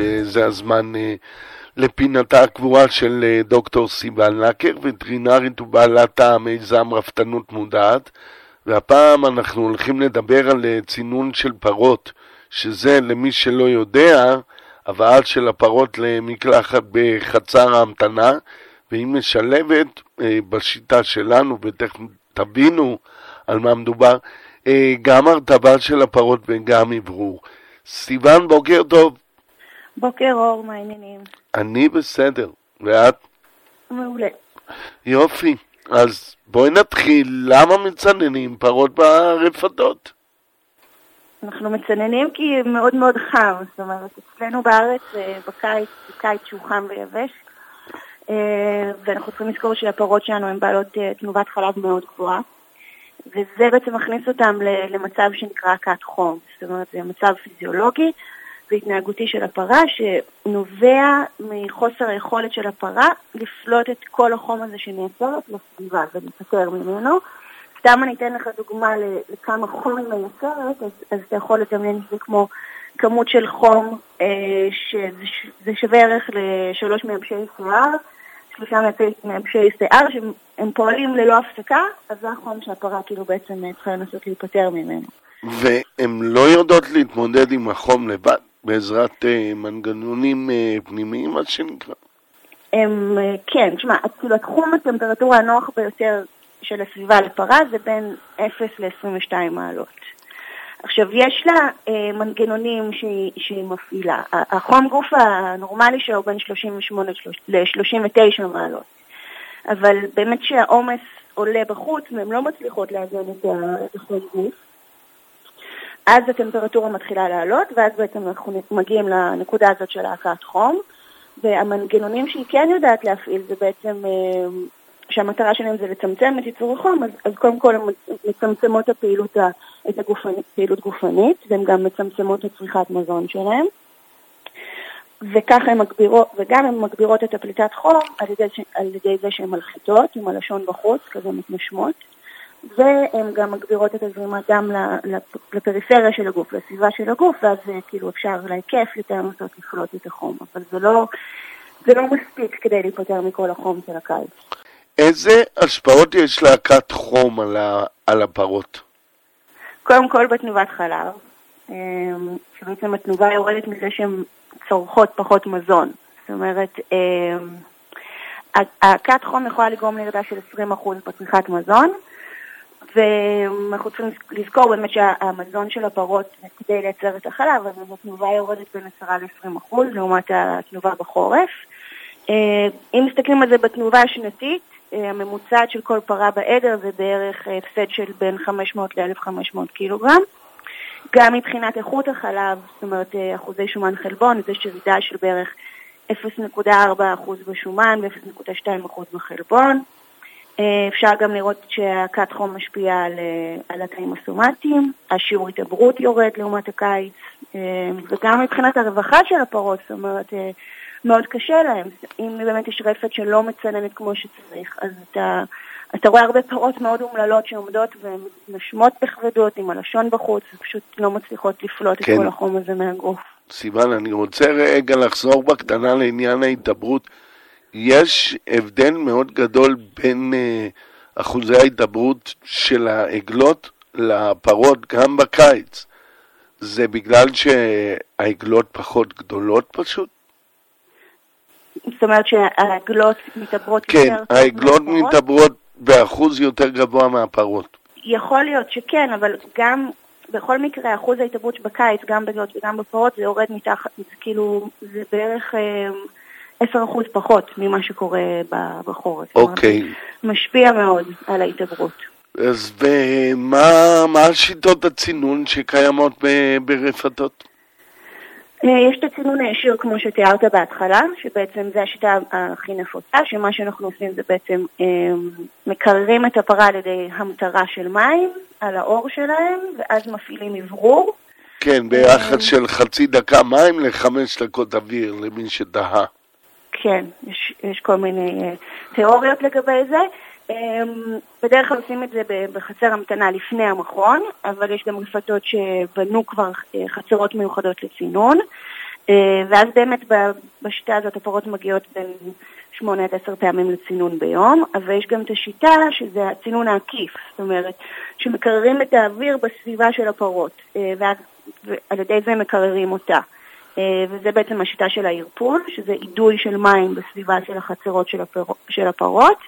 וזה הזמן אה, לפינתה הקבועה של אה, דוקטור סיבל נקר, וטרינרית ובעלת המיזם רפתנות מודעת, והפעם אנחנו הולכים לדבר על אה, צינון של פרות, שזה למי שלא יודע, הבאה של הפרות למקלחת בחצר ההמתנה, והיא משלבת בשיטה שלנו, ותכף תבינו על מה מדובר, גם הרטבה של הפרות וגם אוורור. סיוון, בוקר טוב. בוקר אור, מה העניינים? אני בסדר, ואת? מעולה. יופי. אז בואי נתחיל, למה מצננים פרות ברפתות? אנחנו מצננים כי מאוד מאוד חם, זאת אומרת, אצלנו בארץ אה, בקיץ, בקיץ שהוא חם ויבש, אה, ואנחנו צריכים לזכור שהפרות שלנו הן בעלות אה, תנובת חלב מאוד גבוהה, וזה בעצם מכניס אותם למצב שנקרא כת חום, זאת אומרת, זה מצב פיזיולוגי והתנהגותי של הפרה שנובע מחוסר היכולת של הפרה לפלוט את כל החום הזה שנעצרת לסביבה ולהיפטר ממנו. סתם אני אתן לך דוגמה לכמה חום היא מייצרת, אז, אז אתה יכול לדמיין את זה כמו כמות של חום אה, שזה שווה ערך לשלוש מייבשי שיער, שלושה מייבשי שיער שהם פועלים ללא הפסקה, אז זה החום שהפרה כאילו בעצם צריכה לנסות להיפטר ממנו. והן לא יודעות להתמודד עם החום לבד בעזרת אה, מנגנונים אה, פנימיים, מה שנקרא? הם, אה, כן, תשמע, כאילו התחום הטמפרטורה הנוח ביותר של הסביבה לפרה זה בין 0 ל-22 מעלות. עכשיו, יש לה אה, מנגנונים שהיא, שהיא מפעילה. החום גוף הנורמלי שלו בין 38 ל-39 מעלות. אבל באמת שהעומס עולה בחוץ והן לא מצליחות לאזן את החום גוף, אז הטמפרטורה מתחילה לעלות, ואז בעצם אנחנו מגיעים לנקודה הזאת של להקת חום, והמנגנונים שהיא כן יודעת להפעיל זה בעצם אה, שהמטרה שלהם זה לצמצם את ייצור החום, אז, אז קודם כל הן מצמצמות הפעילות, את הפעילות גופנית, והן גם מצמצמות את צריכת מזון שלהן. וככה הן מגבירות, וגם הן מגבירות את הפליטת חום על ידי, על ידי זה שהן מלחיתות עם הלשון בחוץ, כזה מתנשמות, והן גם מגבירות את הזרימת דם לפריפריה של הגוף, לסביבה של הגוף, ואז כאילו אפשר להיקף יותר לנסות לפלוט את החום, אבל זה לא, זה לא מספיק כדי להיפטר מכל החום של הקיץ. איזה השפעות יש להקת חום על, ה, על הפרות? קודם כל בתנובת חלב, אמ, שבעצם התנובה יורדת מזה שהן צורכות פחות מזון. זאת אומרת, הכת חום יכולה לגרום לירידה של 20% בצריכת מזון, ואנחנו צריכים לזכור באמת שהמזון של הפרות כדי לייצר את החלב, אז התנובה יורדת בין 10 ל-20% לעומת התנובה בחורף. אמ, אם מסתכלים על זה בתנובה השנתית, אה, הממוצעת של כל פרה בעדר זה בערך אה, הפסד של בין 500 ל-1500 קילוגרם. גם מבחינת איכות החלב, זאת אומרת אה, אחוזי שומן חלבון, יש ירידה של בערך 0.4% בשומן ו-0.2% בחלבון. אפשר גם לראות שהכת חום משפיעה על, על התאים הסומטיים, השיעור התעברות יורד לעומת הקיץ, וגם מבחינת הרווחה של הפרות, זאת אומרת, מאוד קשה להם. אם באמת יש רפת שלא מצננת כמו שצריך, אז אתה, אתה רואה הרבה פרות מאוד אומללות שעומדות ונשמות בכבדות עם הלשון בחוץ, ופשוט לא מצליחות לפלוט כן. את כל החום הזה מהגוף. סיוון, אני רוצה רגע לחזור בקטנה לעניין ההתעברות. יש הבדל מאוד גדול בין uh, אחוזי ההתעברות של העגלות לפרות גם בקיץ. זה בגלל שהעגלות פחות גדולות פשוט? זאת אומרת שהעגלות מתעברות כן, יותר... כן, העגלות מתעברות באחוז יותר גבוה מהפרות. יכול להיות שכן, אבל גם, בכל מקרה, אחוז ההתעברות בקיץ, גם בגלות וגם בפרות, זה יורד מתחת, כאילו, זה בערך... אה, 10% פחות ממה שקורה בחורף. אוקיי. Okay. משפיע מאוד על ההתעברות. אז ומה השיטות הצינון שקיימות ברפתות? אה, יש את הצינון הישיר כמו שתיארת בהתחלה, שבעצם זו השיטה הכי נפוצה, שמה שאנחנו עושים זה בעצם אה, מקררים את הפרה על ידי המטרה של מים על האור שלהם, ואז מפעילים אוורור. כן, ביחד של חצי דקה מים לחמש דקות אוויר, למי שדהה. כן, יש, יש כל מיני תיאוריות לגבי זה. אמ, בדרך כלל עושים את זה בחצר המתנה לפני המכון, אבל יש גם רפתות שבנו כבר אה, חצרות מיוחדות לצינון. ואז באמת בשיטה הזאת הפרות מגיעות בין שמונה עד עשר פעמים לצינון ביום, אבל יש גם את השיטה שזה הצינון העקיף, זאת אומרת, שמקררים את האוויר בסביבה של הפרות, ועל ידי זה מקררים אותה. וזה בעצם השיטה של הערפול, שזה אידוי של מים בסביבה של החצרות של, הפר... של הפרות.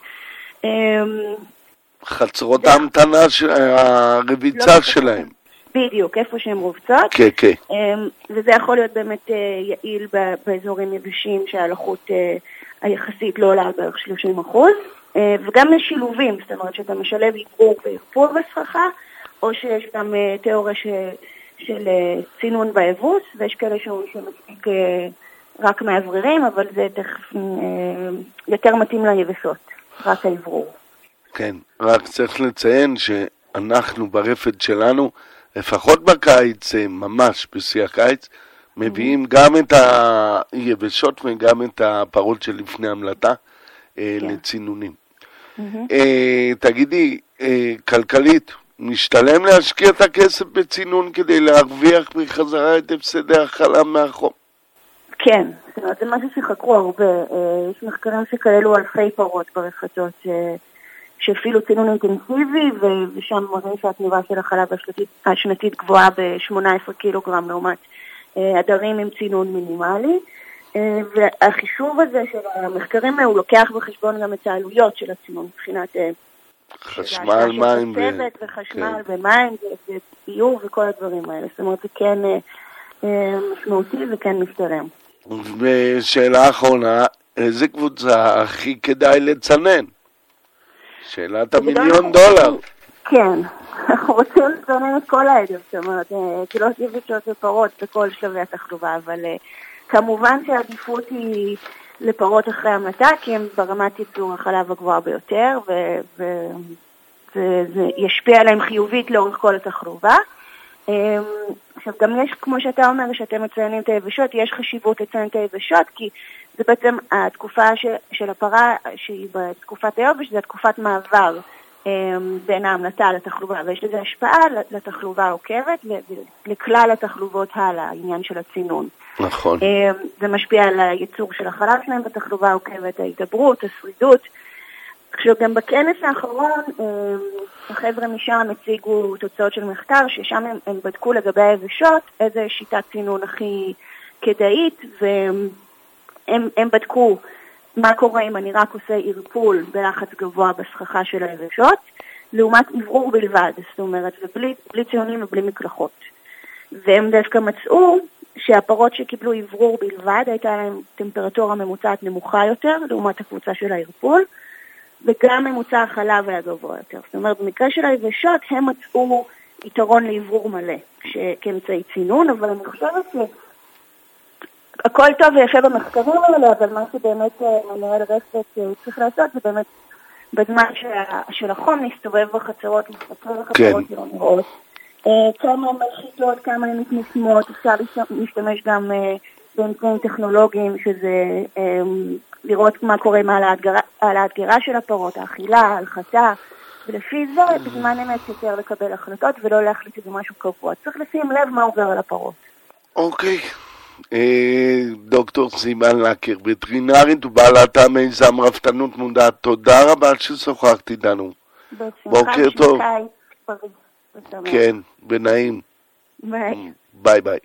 חצרות ההמתנה, הרביצה לא שלהם. בדיוק, איפה שהן רובצות. כן, כן. וזה יכול להיות באמת יעיל באזורים יבשים שהלחות היחסית לא עולה על בערך 30 אחוז, וגם יש שילובים, זאת אומרת שאתה משלב עיבור וערפול בסככה, או שיש גם תיאוריה ש... של צינון באבוס, ויש כאלה שמספיק רק מאווררים, אבל זה תכף יותר מתאים ליבשות, רק האוורור. כן, רק צריך לציין שאנחנו ברפת שלנו, לפחות בקיץ, ממש בשיא הקיץ, מביאים mm-hmm. גם את היבשות וגם את הפרות שלפני המלטה כן. לצינונים. Mm-hmm. אה, תגידי, אה, כלכלית, משתלם להשקיע את הכסף בצינון כדי להרוויח בחזרה את הפסדי החלב מהחום? כן, זאת אומרת, זה משהו שחקרו הרבה. אה, יש מחקרים שכללו אלפי פרות ברפתות שהפעילו צינון אינטנסיבי, ושם מראים שהתנובה של החלב השנתית גבוהה ב-18 קילוגרם לעומת עדרים עם צינון מינימלי. והחישוב הזה של המחקרים הוא לוקח בחשבון גם את העלויות של הצינון מבחינת חשמל, מים ו... וחשמל כן. ומים וביוב וכל הדברים האלה. זאת אומרת, זה כן משמעותי וכן משתלם. ושאלה אחרונה, איזה קבוצה הכי כדאי לצנן? שאלת המיליון דולר. כן, אנחנו רוצים לצנן את כל העדר, זאת אומרת, קילות יבשות ופרות בכל שלבי התחלובה, אבל כמובן שהעדיפות היא לפרות אחרי המתה, כי הן ברמת ייצור החלב הגבוהה ביותר, וזה ישפיע עליהם חיובית לאורך כל התחלובה. אמ, עכשיו, גם יש, כמו שאתה אומר, שאתם מציינים את היבשות, יש חשיבות לציין את היבשות, כי זה בעצם התקופה ש, של הפרה, שהיא בתקופת היובש, זה תקופת מעבר בין ההמלטה לתחלובה, ויש לזה השפעה לתחלובה העוקבת ולכלל התחלובות הלאה, העניין של הצינון. נכון. אמ, זה משפיע על הייצור של החלב שלהם בתחלובה העוקבת, ההתעברות, השרידות. עכשיו, גם בכנס האחרון, אמ, החבר'ה משם הציגו תוצאות של מחקר, ששם הם, הם בדקו לגבי היבשות איזה שיטת צינון הכי כדאית, והם בדקו מה קורה אם אני רק עושה ערפול בלחץ גבוה בסככה של היבשות, לעומת עברור בלבד, זאת אומרת, ובלי ציונים ובלי מקלחות. והם דווקא מצאו שהפרות שקיבלו אוורור בלבד, הייתה להם טמפרטורה ממוצעת נמוכה יותר, לעומת הקבוצה של הערפול, וגם ממוצע החלב היה גבוה יותר. זאת אומרת, במקרה של היבשות הם מצאו יתרון לאוורור מלא כאמצעי צינון, אבל אני חושבת ש... הכל טוב ויפה במחקרים האלה, אבל מה שבאמת אה, מנהל רפת אה, צריך לעשות זה באמת בזמן של החום להסתובב בחצרות, להסתכל בחצרות כן. שלא נראות. אה, כמה הן מלחיצות, כמה הן מתנשמות, אפשר להשתמש גם באמצעים טכנולוגיים, שזה לראות מה קורה עם העלאת גירה של הפרות, האכילה, ההלחתה, ולפי זה בזמן אמת יותר לקבל החלטות ולא להחליט שזה משהו קבוע. צריך לשים לב מה עובר על הפרות. אוקיי. דוקטור סיון לקר, וטרינרית ובעלת המיזם רפתנות מודעת, תודה רבה ששוחחת איתנו. בוקר טוב. כן, בנעים. ביי. ביי ביי.